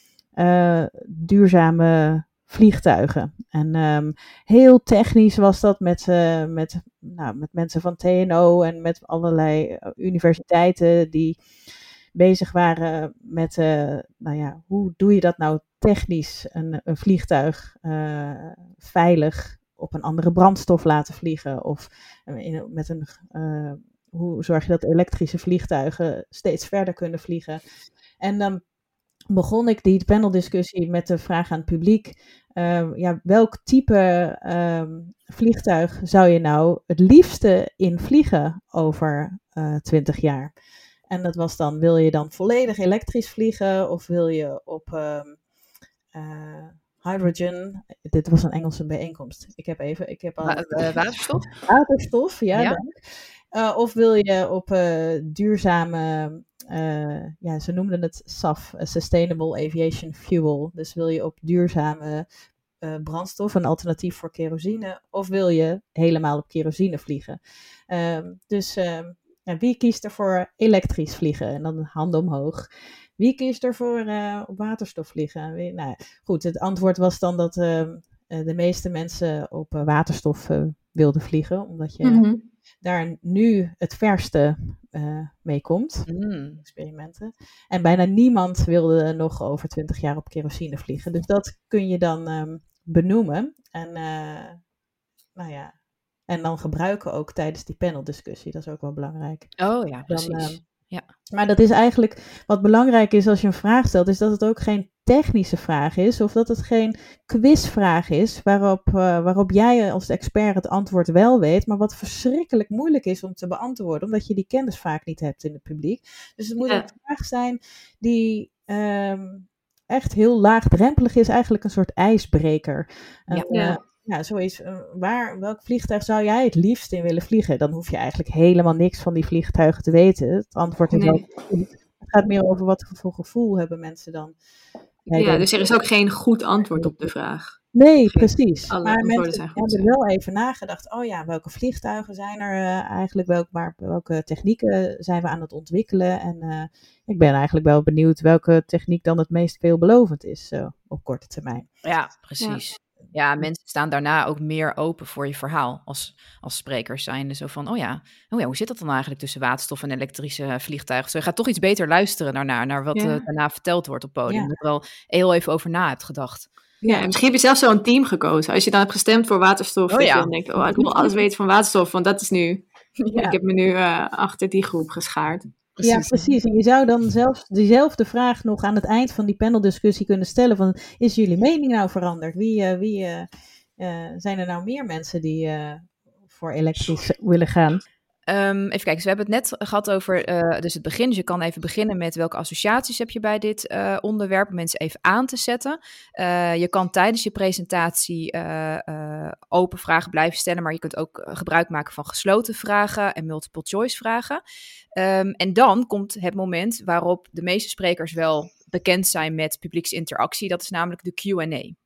duurzame vliegtuigen. En um, heel technisch was dat met, met, nou, met mensen van TNO en met allerlei universiteiten die bezig waren met, uh, nou ja, hoe doe je dat nou technisch, een, een vliegtuig uh, veilig op een andere brandstof laten vliegen? Of in, met een, uh, hoe zorg je dat elektrische vliegtuigen steeds verder kunnen vliegen? En dan begon ik die paneldiscussie met de vraag aan het publiek: uh, ja, welk type uh, vliegtuig zou je nou het liefste in vliegen over uh, 20 jaar? En dat was dan: wil je dan volledig elektrisch vliegen of wil je op ehm, eh, hydrogen? Dit was een Engelse bijeenkomst. Ik heb even, ik heb al. Eh, waterstof? Waterstof, ja. ja. Uh, of wil je op duurzame, ja, ze noemden het SAF, Sustainable Aviation Fuel. Dus wil je op duurzame brandstof, een alternatief voor kerosine, of wil je helemaal op kerosine vliegen? Ehm, dus ehm, wie kiest er voor elektrisch vliegen? En dan handen omhoog. Wie kiest er voor op waterstof vliegen? Wie, nou, goed, het antwoord was dan dat ehm, de meeste mensen op waterstof wilden vliegen, omdat je. Mm -hmm daar nu het verste mee komt. Mm. Experimenten. En bijna niemand wilde nog over twintig jaar op kerosine vliegen. Dus dat kun je dan um, benoemen. En, nou ja, en dan gebruiken ook tijdens die paneldiscussie. Dat is ook wel belangrijk. Oh ja, precies. Dan, uh, ja. Maar dat is eigenlijk wat belangrijk is als je een vraag stelt, is dat het ook geen technische vraag is of dat het geen quizvraag is waarop, uh, waarop jij als expert het antwoord wel weet, maar wat verschrikkelijk moeilijk is om te beantwoorden, omdat je die kennis vaak niet hebt in het publiek. Dus het moet ja. een vraag zijn die um, echt heel laagdrempelig is, eigenlijk een soort ijsbreker. Ja. Uh, ja zoiets. Waar, welk vliegtuig zou jij het liefst in willen vliegen? Dan hoef je eigenlijk helemaal niks van die vliegtuigen te weten. Het antwoord is nee. Het gaat meer over wat voor gevoel hebben mensen dan. Ja, dus er is ook geen goed antwoord op de vraag. Nee, precies. Alle maar mensen zijn hebben wel even nagedacht. Oh ja, welke vliegtuigen zijn er uh, eigenlijk? Welk, waar, welke technieken zijn we aan het ontwikkelen? En uh, ik ben eigenlijk wel benieuwd welke techniek dan het meest veelbelovend is uh, op korte termijn. Ja, precies. Ja ja, mensen staan daarna ook meer open voor je verhaal als, als sprekers zijn. Zo van, oh ja, oh ja, hoe zit dat dan eigenlijk tussen waterstof en elektrische vliegtuigen? Zo je gaat toch iets beter luisteren daarna, naar wat ja. uh, daarna verteld wordt op podium. Ja. Dat je er al heel even over na hebt gedacht. Ja, en misschien heb je zelf zo'n team gekozen. Als je dan hebt gestemd voor waterstof, oh, ja. dan denk je, oh, ik wil alles weten van waterstof, want dat is nu, <laughs> ik heb me nu uh, achter die groep geschaard. Precies. Ja, precies. En je zou dan zelfs diezelfde vraag nog aan het eind van die paneldiscussie kunnen stellen van, is jullie mening nou veranderd? Wie, uh, wie uh, uh, zijn er nou meer mensen die voor elektrisch willen gaan? Um, even kijken, dus we hebben het net gehad over uh, dus het begin. Dus je kan even beginnen met welke associaties heb je bij dit uh, onderwerp, om mensen even aan te zetten. Uh, je kan tijdens je presentatie open vragen blijven stellen, maar je kunt ook gebruik maken van gesloten vragen en multiple choice vragen. Um, en dan komt het moment waarop de meeste sprekers wel bekend zijn met publieksinteractie. Dat is namelijk de Q&A.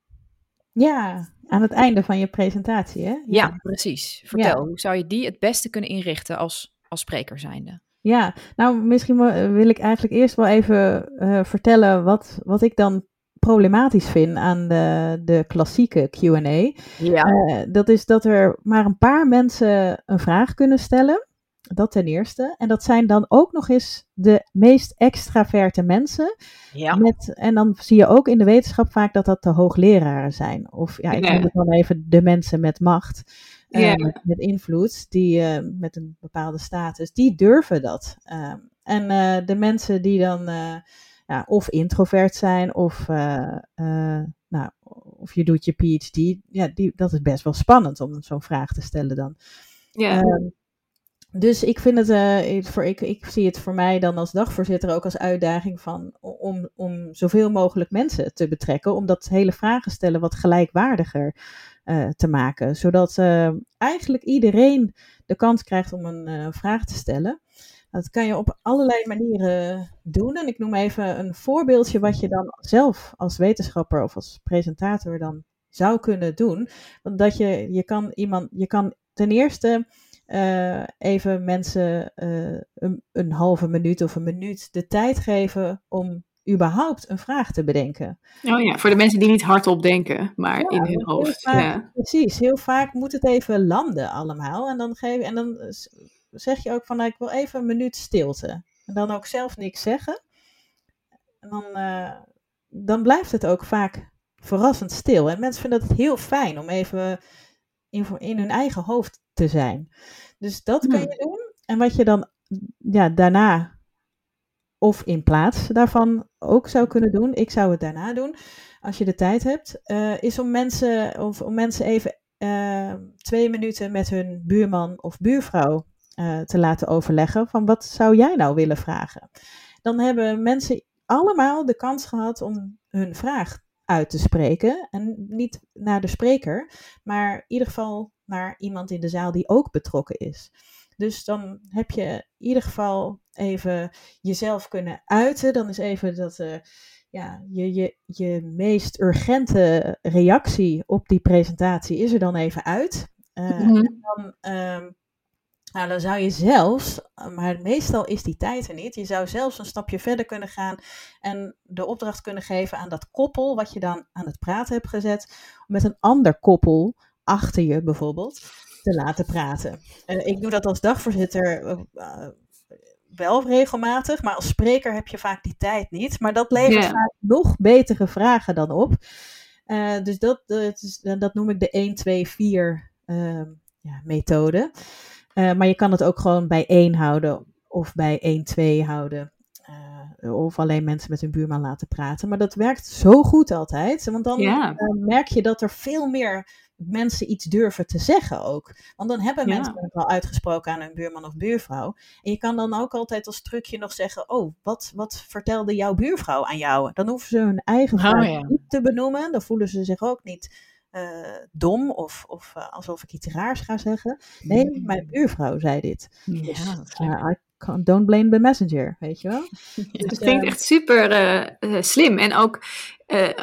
Ja, aan het einde van je presentatie, hè? Ja, ja precies. Vertel, ja. hoe zou je die het beste kunnen inrichten als, als spreker zijnde? Ja, nou misschien wil ik eigenlijk eerst wel even uh, vertellen wat, wat ik dan problematisch vind aan de, de klassieke Q&A. Ja. Uh, dat is dat er maar een paar mensen een vraag kunnen stellen. Dat ten eerste. En dat zijn dan ook nog eens de meest extraverte mensen. Ja. Met, en dan zie je ook in de wetenschap vaak dat dat de hoogleraren zijn. Of ja, ik noem het dan even de mensen met macht. Ja. Uh, met, met, invloed, die uh, met een bepaalde status, die durven dat. Uh, en uh, de mensen die dan ja, of introvert zijn, of, nou, of je doet je PhD, ja, die, dat is best wel spannend om zo'n vraag te stellen dan. Ja. Ehm, dus ik vind het, uh, voor, ik, ik zie het voor mij dan als dagvoorzitter ook als uitdaging van om, om zoveel mogelijk mensen te betrekken, om dat hele vragen stellen wat gelijkwaardiger uh, te maken. Zodat uh, eigenlijk iedereen de kans krijgt om een vraag te stellen. Dat kan je op allerlei manieren doen. En ik noem even een voorbeeldje wat je dan zelf als wetenschapper of als presentator dan zou kunnen doen. Dat je, je kan iemand, je kan ten eerste uh, even mensen uh, een, een, halve minuut of een minuut de tijd geven om überhaupt een vraag te bedenken. Oh ja, voor de mensen die niet hardop denken, maar ja, in hun hoofd. Vaak, ja. Precies, heel vaak moet het even landen allemaal. En dan, geef, en dan zeg je ook van, nou, ik wil even een minuut stilte. en dan ook zelf niks zeggen, dan, dan blijft het ook vaak verrassend stil. En mensen vinden het heel fijn om even in, in hun eigen hoofd te zijn. Dus dat kan je doen. En wat je dan ja, daarna of in plaats daarvan ook zou kunnen doen, ik zou het daarna doen, als je de tijd hebt, uh, is om mensen, of om mensen even uh, twee minuten met hun buurman of buurvrouw uh, te laten overleggen van wat zou jij nou willen vragen. Dan hebben mensen allemaal de kans gehad om hun vraag uit te spreken. En niet naar de spreker, maar in ieder geval naar iemand in de zaal die ook betrokken is. Dus dan heb je in ieder geval even jezelf kunnen uiten. Dan is even dat uh, ja, je, je, je meest urgente reactie op die presentatie is er dan even uit. Uh, mm En dan ehm, nou, dan zou je zelfs, maar meestal is die tijd er niet, je zou zelfs een stapje verder kunnen gaan en de opdracht kunnen geven aan dat koppel wat je dan aan het praten hebt gezet, met een ander koppel achter je bijvoorbeeld te laten praten. Uh, ik doe dat als dagvoorzitter uh, wel regelmatig, maar als spreker heb je vaak die tijd niet. Maar dat levert vaak nog betere vragen dan op. Uh, dus dat, dat, dat, noem ik de 1, 2, 4 ja, methode. Maar je kan het ook gewoon bij één houden of bij 1, 2 houden. Of alleen mensen met hun buurman laten praten. Maar dat werkt zo goed altijd. Want dan merk je dat er veel meer mensen iets durven te zeggen ook. Want dan hebben ja. mensen het al uitgesproken aan hun buurman of buurvrouw. En je kan dan ook altijd als trucje nog zeggen: Oh, wat, wat vertelde jouw buurvrouw aan jou? Dan hoeven ze hun eigen oh, vraag oh, niet te benoemen. Dan voelen ze zich ook niet uh, dom of, of uh, alsof ik iets raars ga zeggen. Nee, mm. mijn buurvrouw zei dit. Ja, dus, uh, I can't, don't blame the messenger, weet je wel? <laughs> Ja, dus, dat klinkt echt super slim. En ook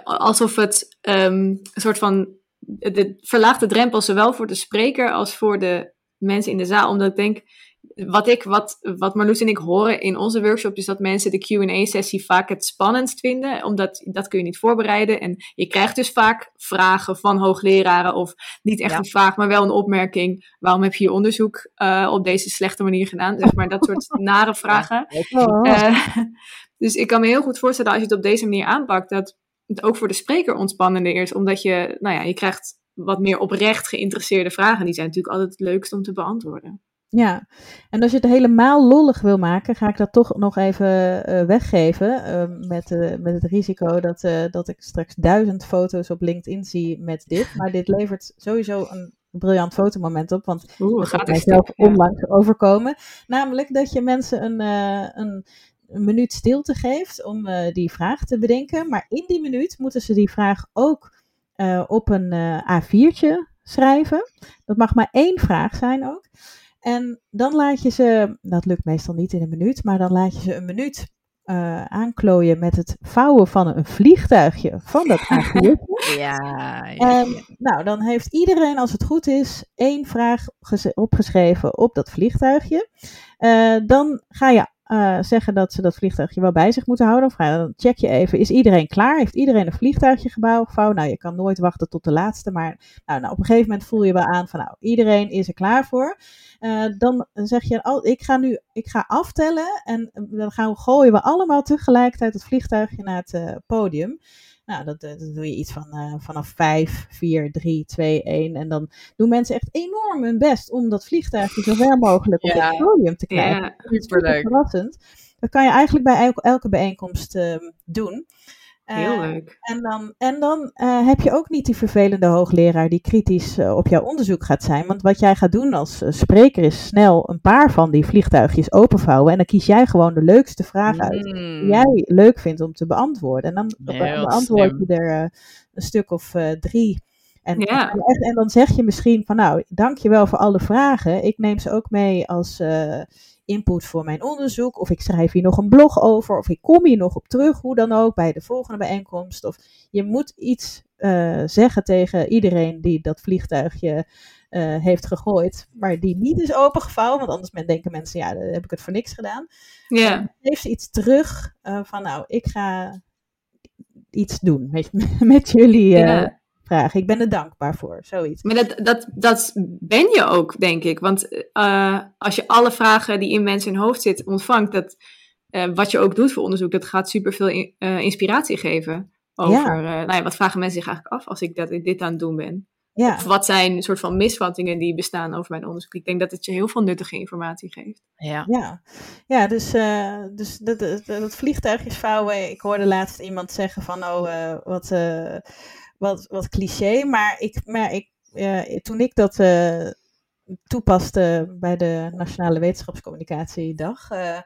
alsof het um, een soort van de verlaagde drempel zowel voor de spreker als voor de mensen in de zaal. Omdat ik denk, wat, ik, wat, wat Marloes en ik horen in onze workshop is dat mensen de Q&A-sessie vaak het spannendst vinden, omdat dat kun je niet voorbereiden. En je krijgt dus vaak vragen van hoogleraren, of niet echt een vraag, maar wel een opmerking. Waarom heb je je onderzoek uh, op deze slechte manier gedaan? Zeg maar dat soort nare vragen. Uh, dus ik kan me heel goed voorstellen als je het op deze manier aanpakt, dat het ook voor de spreker ontspannender is, omdat je, nou ja, je krijgt wat meer oprecht geïnteresseerde vragen. Die zijn natuurlijk altijd het leukst om te beantwoorden. Ja, en als je het helemaal lollig wil maken, ga ik dat toch nog even uh, weggeven. Uh, met, uh, met het risico dat, dat ik straks duizend foto's op LinkedIn zie met dit. Maar dit levert sowieso een briljant fotomoment op. Want Oeh, dat gaat mijzelf ja. onlangs overkomen. Namelijk dat je mensen een, een, een minuut stilte geeft om die vraag te bedenken. Maar in die minuut moeten ze die vraag ook op een A4'tje schrijven. Dat mag maar één vraag zijn ook. En dan laat je ze, dat lukt meestal niet in een minuut, maar dan laat je ze een minuut uh, aanklooien met het vouwen van een vliegtuigje van dat a Ja, ja, nou, dan heeft iedereen, als het goed is, één vraag opgeschreven op dat vliegtuigje. Uh, dan ga je uh, zeggen dat ze dat vliegtuigje wel bij zich moeten houden. Of dan check je even, is iedereen klaar? Heeft iedereen een vliegtuigje gevouwen? Nou, je kan nooit wachten tot de laatste, maar nou, nou, op een gegeven moment voel je wel aan van, nou, iedereen is er klaar voor. Uh, dan zeg je, ik ga nu, ik ga aftellen en dan gaan gooien we allemaal tegelijkertijd het vliegtuigje naar het podium. Nou, dat, dat, doe je iets van uh, vanaf 5, 4, 3, 2, 1. En dan doen mensen echt enorm hun best om dat vliegtuigje zo ver mogelijk op het podium te krijgen. Ja, dat is super verrassend. Dat kan je eigenlijk bij elke, elke bijeenkomst uh, doen. Heel eh, leuk. En dan, en dan uh, heb je ook niet die vervelende hoogleraar die kritisch uh, op jouw onderzoek gaat zijn. Want wat jij gaat doen als spreker is snel een paar van die vliegtuigjes openvouwen. En dan kies jij gewoon de leukste vraag uit die mm. jij leuk vindt om te beantwoorden. En dan beantwoord je er een stuk of drie. En, ja. en dan zeg je misschien van nou, dankjewel voor alle vragen. Ik neem ze ook mee als input voor mijn onderzoek. Of ik schrijf hier nog een blog over. Of ik kom hier nog op terug, hoe dan ook, bij de volgende bijeenkomst. Of je moet iets uh, zeggen tegen iedereen die dat vliegtuigje uh, heeft gegooid. Maar die niet is opengevouwen. Want anders denken mensen, ja, dan heb ik het voor niks gedaan. Ja. Yeah. Geef ze iets terug uh, van, nou, ik ga iets doen met, <laughs> met jullie. Yeah vragen. Ik ben er dankbaar voor, zoiets. Maar dat, dat, dat ben je ook, denk ik. Want uh, als je alle vragen die in mensen hun hoofd zitten ontvangt, dat, eh, wat je ook doet voor onderzoek, dat gaat superveel in, uh, inspiratie geven. Over, Ja. eh, nou ja, wat vragen mensen zich eigenlijk af als ik dat, dit aan het doen ben? Ja, Of wat zijn een soort van misvattingen die bestaan over mijn onderzoek? Ik denk dat het je heel veel nuttige informatie geeft. Ja. ja. ja dus, eh, dus dat, dat, dat vliegtuigjes vouwen. Ik hoorde laatst iemand zeggen van, oh, eh, wat, eh, wat, wat cliché. Maar, ik, maar ik, eh, toen ik dat eh, toepaste bij de Nationale Wetenschapscommunicatiedag, eh,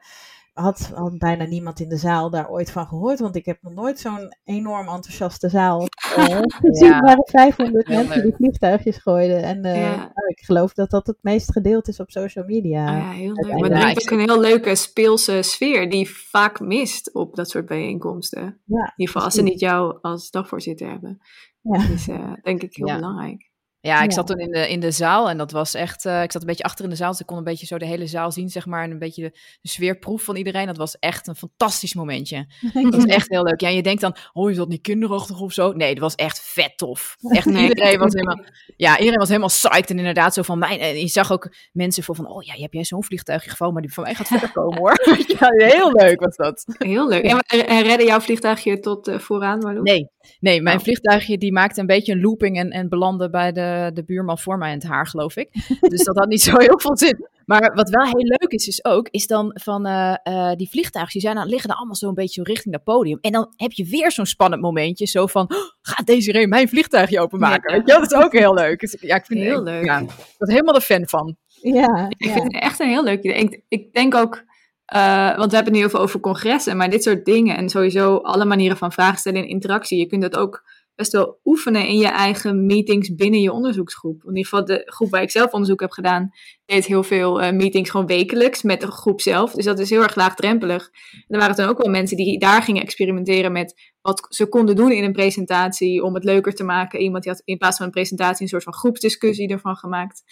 had, had bijna niemand in de zaal daar ooit van gehoord. Want ik heb nog nooit zo'n enorm enthousiaste zaal <laughs> gezien. Ja. Er waren 500 Heel mensen leuk. die vliegtuigjes gooiden. En eh, Ja. nou, ik geloof dat dat het meest gedeeld is op social media. Ah ja, heel leuk. Maar het ik ook een heel leuke speelse sfeer die vaak mist op dat soort bijeenkomsten. In ieder geval als ze niet jou als dagvoorzitter hebben. Ja. Dat is eh, denk ik heel Ja. belangrijk. Ja, ik Ja. zat toen in de, in de zaal en dat was echt... eh, ik zat een beetje achter in de zaal, dus ik kon een beetje zo de hele zaal zien, zeg maar. En een beetje de, de sfeerproef van iedereen. Dat was echt een fantastisch momentje. <laughs> Dat was echt heel leuk. Ja, je denkt dan, oh, is dat niet kinderachtig of zo? Nee, dat was echt vet tof. Echt, Nee. iedereen was helemaal... Ja, iedereen was helemaal psyched en inderdaad zo van mij. En je zag ook mensen voor van, oh ja, heb jij zo'n vliegtuigje gevouwen? Maar die van mij gaat verder komen hoor. <laughs> ja, heel leuk was dat. Heel leuk. En, en, en redde jouw vliegtuigje tot eh, vooraan, Marloes? Nee, nee mijn Oh. vliegtuigje die maakte een beetje een looping en, en belandde bij de, de buurman voor mij in het haar, geloof ik. <laughs> Dus dat had niet zo heel veel zin. Maar wat wel heel leuk is, is ook, is dan van eh, eh, die vliegtuigjes, die zijn dan, liggen dan allemaal zo een beetje zo richting dat podium. En dan heb je weer zo'n spannend momentje, zo van, oh, gaat Desiree mijn vliegtuigje openmaken? Ja. Dat is ook heel leuk. Dus, ja, ik vind Heel ik- leuk. Ja, ik ben helemaal de fan van. Ja, Ik ja. vind het echt een heel leuk idee. Ik, ik denk ook, eh, want we hebben het nu heel veel over congressen, maar dit soort dingen en sowieso alle manieren van vragen stellen en interactie, je kunt dat ook best wel oefenen in je eigen meetings binnen je onderzoeksgroep. In ieder geval de groep waar ik zelf onderzoek heb gedaan, deed heel veel eh, meetings gewoon wekelijks met de groep zelf. Dus dat is heel erg laagdrempelig. En er waren dan ook wel mensen die daar gingen experimenteren met wat ze konden doen in een presentatie om het leuker te maken. Iemand die had in plaats van een presentatie een soort van groepsdiscussie ervan gemaakt.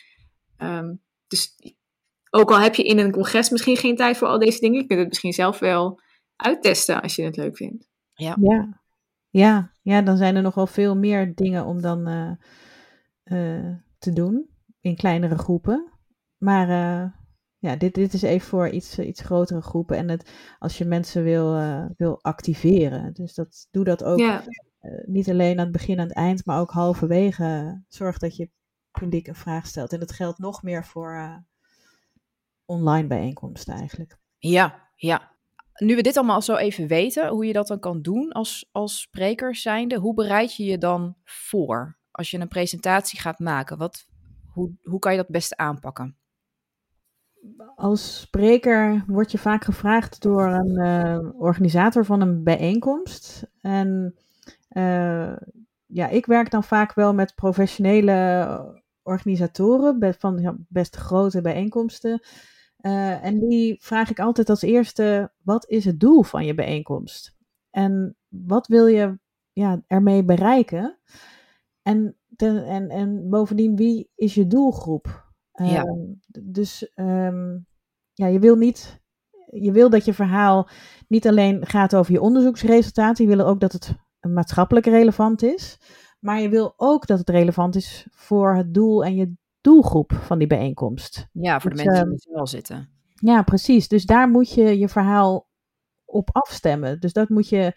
Ehm, dus ook al heb je in een congres misschien geen tijd voor al deze dingen, je kunt het misschien zelf wel uittesten als je het leuk vindt. Ja. Ja. ja, dan zijn er nog wel veel meer dingen om dan eh, eh, te doen in kleinere groepen. Maar eh, ja, dit, dit is even voor iets, iets grotere groepen. En het, als je mensen wil, eh, wil activeren. Dus dat, doe dat ook Ja, eh, niet alleen aan het begin en aan het eind, maar ook halverwege. Zorg dat je publiek een vraag stelt. En dat geldt nog meer voor eh, online bijeenkomsten eigenlijk. Ja, ja. Nu we dit allemaal zo even weten, hoe je dat dan kan doen als, als spreker zijnde, hoe bereid je je dan voor als je een presentatie gaat maken? Wat, hoe, hoe kan je dat beste aanpakken? Als spreker word je vaak gevraagd door een eh, organisator van een bijeenkomst. En eh, ja, ik werk dan vaak wel met professionele organisatoren van best grote bijeenkomsten. Eh, en die vraag ik altijd als eerste: wat is het doel van je bijeenkomst? En wat wil je ja, ermee bereiken? En, ten, en, en bovendien, wie is je doelgroep? Ja. Ehm, d- dus ehm, ja, je wil niet. Je wil dat je verhaal niet alleen gaat over je onderzoeksresultaten. Je wil ook dat het maatschappelijk relevant is. Maar je wil ook dat het relevant is voor het doel en je doelgroep van die bijeenkomst. Ja, voor de mensen ehm, die de zaal zitten. Ja, precies. Dus daar moet je je verhaal op afstemmen. Dus dat moet je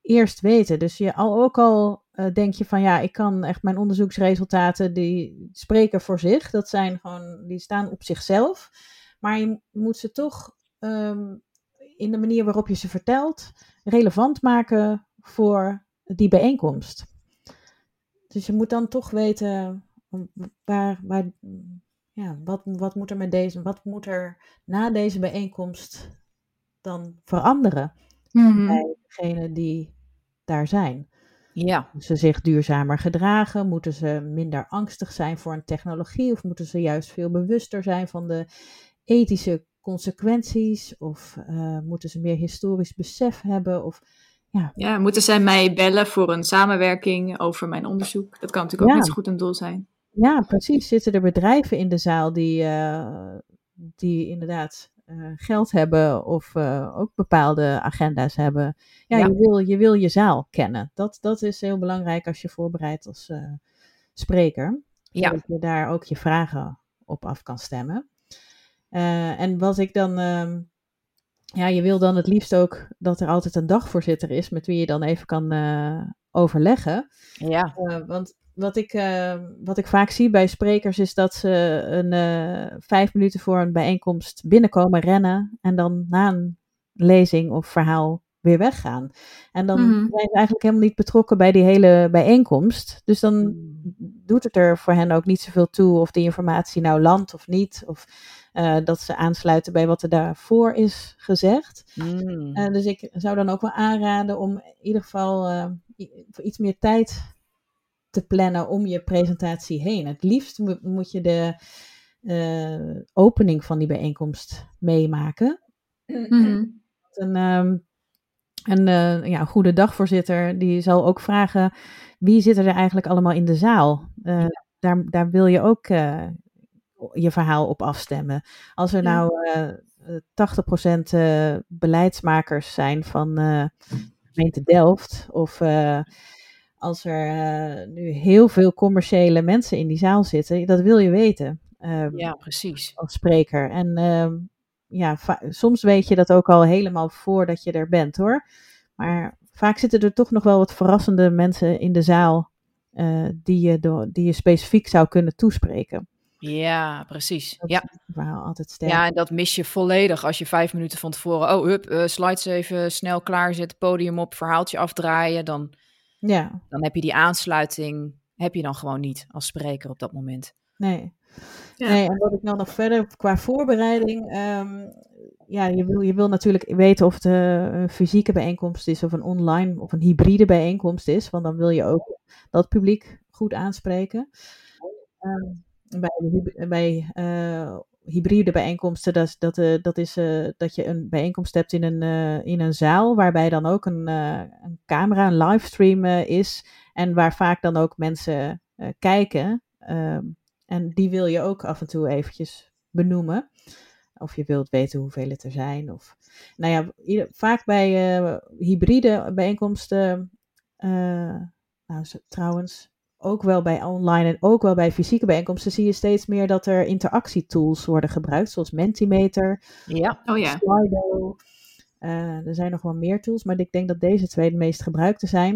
eerst weten. Dus je, al, ook al eh, denk je van ja, ik kan echt mijn onderzoeksresultaten die spreken voor zich. Dat zijn gewoon, die staan op zichzelf. Maar je moet ze toch ehm, in de manier waarop je ze vertelt, relevant maken voor die bijeenkomst. Dus je moet dan toch weten waar, waar, ja, wat, wat moet er met deze, wat moet er na deze bijeenkomst dan veranderen Mhm. bij degenen die daar zijn? Ja, Moeten ze zich duurzamer gedragen? Moeten ze minder angstig zijn voor een technologie? Of moeten ze juist veel bewuster zijn van de ethische consequenties? Of eh, moeten ze meer historisch besef hebben? Of, Ja, moeten zij mij bellen voor een samenwerking over mijn onderzoek? Dat kan natuurlijk ook Ja. net zo goed een doel zijn. Ja, precies. Zitten er bedrijven in de zaal die, eh, die inderdaad eh, geld hebben of eh, ook bepaalde agenda's hebben? Ja, Ja. Je, wil, je wil je zaal kennen. Dat, dat is heel belangrijk als je voorbereidt als spreker. ja, Dat je daar ook je vragen op af kan stemmen. En wat ik dan ehm, ja, je wil dan het liefst ook dat er altijd een dagvoorzitter is met wie je dan even kan overleggen. Ja. Want wat ik, uh, wat ik vaak zie bij sprekers is dat ze een, vijf minuten voor een bijeenkomst binnenkomen, rennen en dan na een lezing of verhaal weer weggaan. En dan mm -hmm. zijn ze eigenlijk helemaal niet betrokken bij die hele bijeenkomst. Dus dan doet het er voor hen ook niet zoveel toe of die informatie nou landt of niet. Of uh, dat ze aansluiten bij wat er daarvoor is gezegd. Mm. Uh, dus ik zou dan ook wel aanraden om in ieder geval voor iets meer tijd te plannen om je presentatie heen. Het liefst mo moet je de opening van die bijeenkomst meemaken. Mm -hmm. Een, um, een, ja, een goede dagvoorzitter die zal ook vragen wie zit er eigenlijk allemaal in de zaal. Ja. Daar, daar wil je ook je verhaal op afstemmen. Als er nou uh, 80% uh, beleidsmakers zijn van uh, gemeente Delft, of uh, als er nu heel veel commerciële mensen in die zaal zitten, dat wil je weten. Um, ja, precies. Als spreker. En um, ja, soms weet je dat ook al helemaal voordat je er bent hoor. Maar vaak zitten er toch nog wel wat verrassende mensen in de zaal die, je door, die je specifiek zou kunnen toespreken. Ja, precies. Dat ja. verhaal altijd sterk. Ja, en dat mis je volledig als je vijf minuten van tevoren... Oh, hup, uh, slides even snel klaarzetten, podium op, verhaaltje afdraaien. Dan, ja. dan heb je die aansluiting, heb je dan gewoon niet als spreker op dat moment. Nee. Ja. Nee, en wat ik nou nog verder qua voorbereiding... Um, ja, je wil, je wil natuurlijk weten of het een fysieke bijeenkomst is of een online of een hybride bijeenkomst is. Want dan wil je ook dat publiek goed aanspreken. Um, bij, bij uh, hybride bijeenkomsten, dat, dat, uh, dat is uh, dat je een bijeenkomst hebt in een, in een zaal, waarbij dan ook een, een camera, een livestream is. En waar vaak dan ook mensen kijken. Ehm, en die wil je ook af en toe eventjes benoemen. Of je wilt weten hoeveel het er zijn. Of, nou ja, vaak bij hybride bijeenkomsten. nou, trouwens, ook wel bij online en ook wel bij fysieke bijeenkomsten zie je steeds meer dat er interactietools worden gebruikt, zoals Mentimeter, ja. Oh, ja. Slido. Uh, er zijn nog wel meer tools, maar ik denk dat deze twee de meest gebruikte zijn.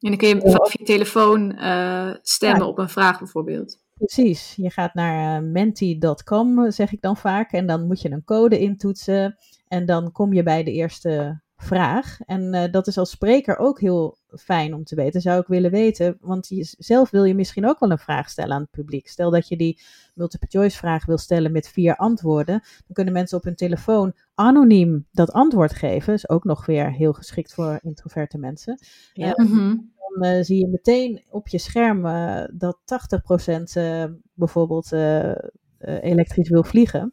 En dan kun je vanaf je telefoon uh, stemmen ja. op een vraag bijvoorbeeld. Precies, je gaat naar uh, menti.com, zeg ik dan vaak, en dan moet je een code intoetsen en dan kom je bij de eerste vraag. En uh, dat is als spreker ook heel fijn om te weten, zou ik willen weten. Want je, zelf wil je misschien ook wel een vraag stellen aan het publiek. Stel dat je die multiple choice vraag wil stellen met vier antwoorden. Dan kunnen mensen op hun telefoon anoniem dat antwoord geven. Is ook nog weer heel geschikt voor introverte mensen. Ja. Uh, mm-hmm. Dan uh, zie je meteen op je scherm dat 80% bijvoorbeeld elektrisch wil vliegen.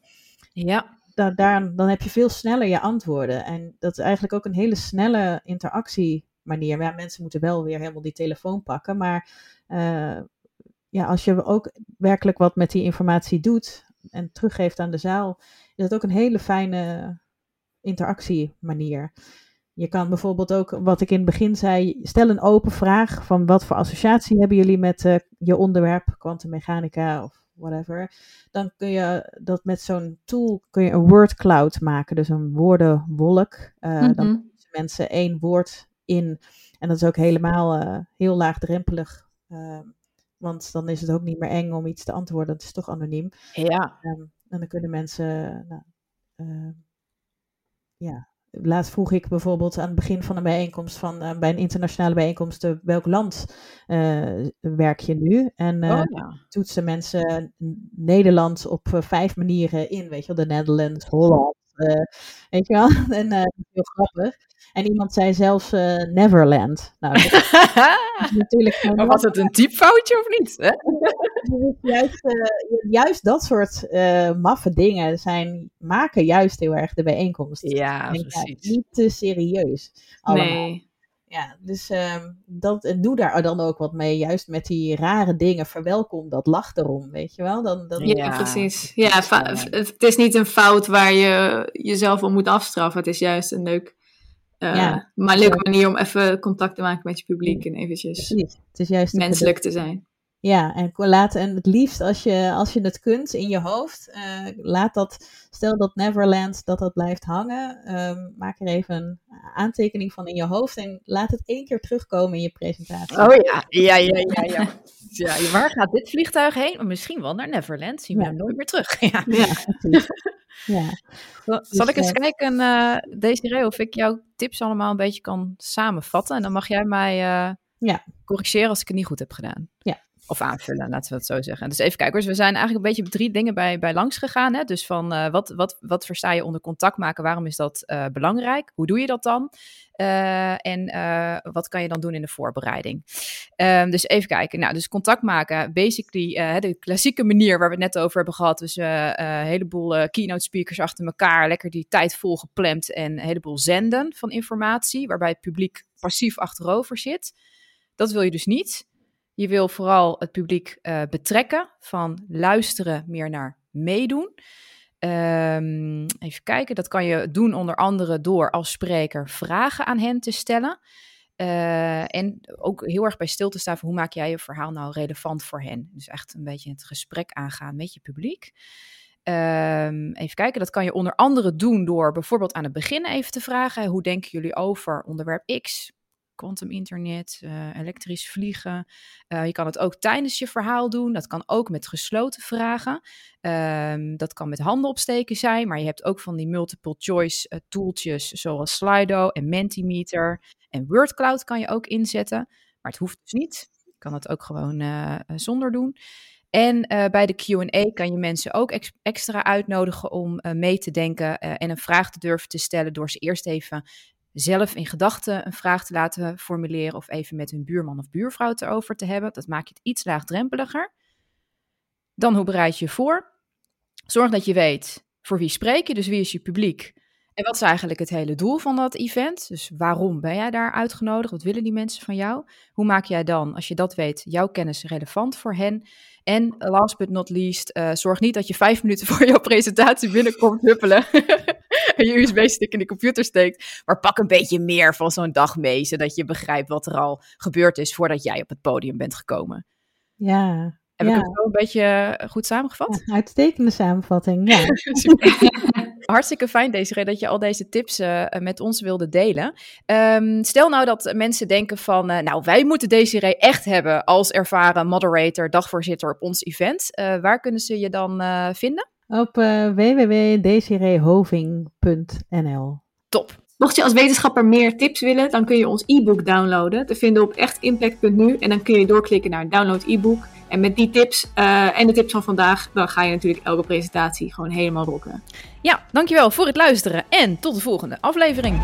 Ja daar, daar, dan heb je veel sneller je antwoorden. En dat is eigenlijk ook een hele snelle interactiemanier. Ja, mensen moeten wel weer helemaal die telefoon pakken. Maar uh, ja, als je ook werkelijk wat met die informatie doet en teruggeeft aan de zaal, is dat ook een hele fijne interactiemanier. Je kan bijvoorbeeld ook, wat ik in het begin zei, stel een open vraag van wat voor associatie hebben jullie met uh, je onderwerp, kwantummechanica of whatever, dan kun je dat met zo'n tool kun je een word cloud maken, dus een woordenwolk. Uh, mm -hmm. Dan mensen één woord in en dat is ook helemaal uh, heel laagdrempelig. Uh, want dan is het ook niet meer eng om iets te antwoorden. Het is toch anoniem. Ja. Um, en dan kunnen mensen. Nou, uh, ja, laatst vroeg ik bijvoorbeeld aan het begin van een bijeenkomst van uh, bij een internationale bijeenkomst uh, welk land werk je nu? En oh, ja. toetsen mensen Nederland op vijf manieren in, weet je wel, de Netherlands, Holland, weet je wel, <laughs> en heel grappig. En iemand zei zelfs Neverland. Nou, dat is <laughs> natuurlijk maar was het een typfoutje of niet? Hè? <laughs> juist, juist dat soort maffe dingen zijn, maken juist heel erg de bijeenkomst. Ja, precies. Niet te serieus. Allemaal. Nee. Ja, dus uh, dat, doe daar dan ook wat mee. Juist met die rare dingen. Verwelkom dat, lach erom, weet je wel. Dan, dan... Ja, ja, precies. Ja, het is niet een fout waar je jezelf om moet afstraffen. Het is juist een leuk uh, ja. maar leuke manier om even contact te maken met je publiek en eventjes Precies. Het is juist menselijk te zijn. Ja, en laat en het liefst als je, als je het kunt in je hoofd, uh, laat dat, stel dat Neverland, dat dat blijft hangen, um, maak er even een aantekening van in je hoofd en laat het één keer terugkomen in je presentatie. Oh ja, ja, ja, ja. ja. ja <laughs> waar gaat dit vliegtuig heen? Misschien wel naar Neverland, zien we hem nooit meer terug. <laughs> ja, ja ja. Zal dus, ik eens uh, kijken, uh, Desiree, of ik jouw tips allemaal een beetje kan samenvatten? En dan mag jij mij uh, ja. corrigeren als ik het niet goed heb gedaan. Ja. Of aanvullen, laten we het zo zeggen. Dus even kijken. Dus we zijn eigenlijk een beetje op drie dingen bij, bij langs gegaan. Hè? Dus van uh, wat, wat, wat versta je onder contact maken? Waarom is dat uh, belangrijk? Hoe doe je dat dan? Uh, en wat kan je dan doen in de voorbereiding? Ehm, dus even kijken. Nou, dus contact maken. Basically de klassieke manier waar we het net over hebben gehad. Dus een heleboel keynote speakers achter elkaar. Lekker die tijd vol gepland. En een heleboel zenden van informatie. Waarbij het publiek passief achterover zit. Dat wil je dus niet. Je wil vooral het publiek uh, betrekken, van luisteren meer naar meedoen. Um, even kijken, dat kan je doen onder andere door als spreker vragen aan hen te stellen. Uh, en ook heel erg bij stil te staan van hoe maak jij je verhaal nou relevant voor hen. Dus echt een beetje het gesprek aangaan met je publiek. Um, even kijken, dat kan je onder andere doen door bijvoorbeeld aan het begin even te vragen: hoe denken jullie over onderwerp X? Quantum internet, uh, elektrisch vliegen. Uh, je kan het ook tijdens je verhaal doen. Dat kan ook met gesloten vragen. Um, dat kan met handen opsteken zijn, maar je hebt ook van die multiple choice uh, tooltjes zoals Slido en Mentimeter. En WordCloud kan je ook inzetten, maar het hoeft dus niet. Je kan het ook gewoon zonder doen. En bij de QA kan je mensen ook ex extra uitnodigen om mee te denken en een vraag te durven te stellen door ze eerst even zelf in gedachten een vraag te laten formuleren of even met hun buurman of buurvrouw erover te hebben. Dat maakt het iets laagdrempeliger. Dan hoe bereid je je voor? Zorg dat je weet voor wie spreek je, dus wie is je publiek en wat is eigenlijk het hele doel van dat event? Dus waarom ben jij daar uitgenodigd? Wat willen die mensen van jou? Hoe maak jij dan, als je dat weet, jouw kennis relevant voor hen? En last but not least, uh, zorg niet dat je vijf minuten voor jouw <laughs> presentatie binnenkomt huppelen. <laughs> je USB-stick in de computer steekt. Maar pak een beetje meer van zo'n dag mee, zodat je begrijpt wat er al gebeurd is voordat jij op het podium bent gekomen. Ja, heb ik het zo een beetje eh, goed samengevat? Ja, uitstekende samenvatting, ja. <laughs> <laughs> Hartstikke fijn, Desiree, dat je al deze tips uh, met ons wilde delen. Um, stel nou dat mensen denken van, uh, nou, wij moeten Desiree echt hebben als ervaren moderator, dagvoorzitter op ons event. waar kunnen ze je dan vinden? Op www.desireehoving.nl Top. Mocht je als wetenschapper meer tips willen, dan kun je ons e-book downloaden. Te vinden op echtimpact.nu en dan kun je doorklikken naar download e-book. En met die tips uh, en de tips van vandaag, dan ga je natuurlijk elke presentatie gewoon helemaal rocken. Ja, dankjewel voor het luisteren en tot de volgende aflevering.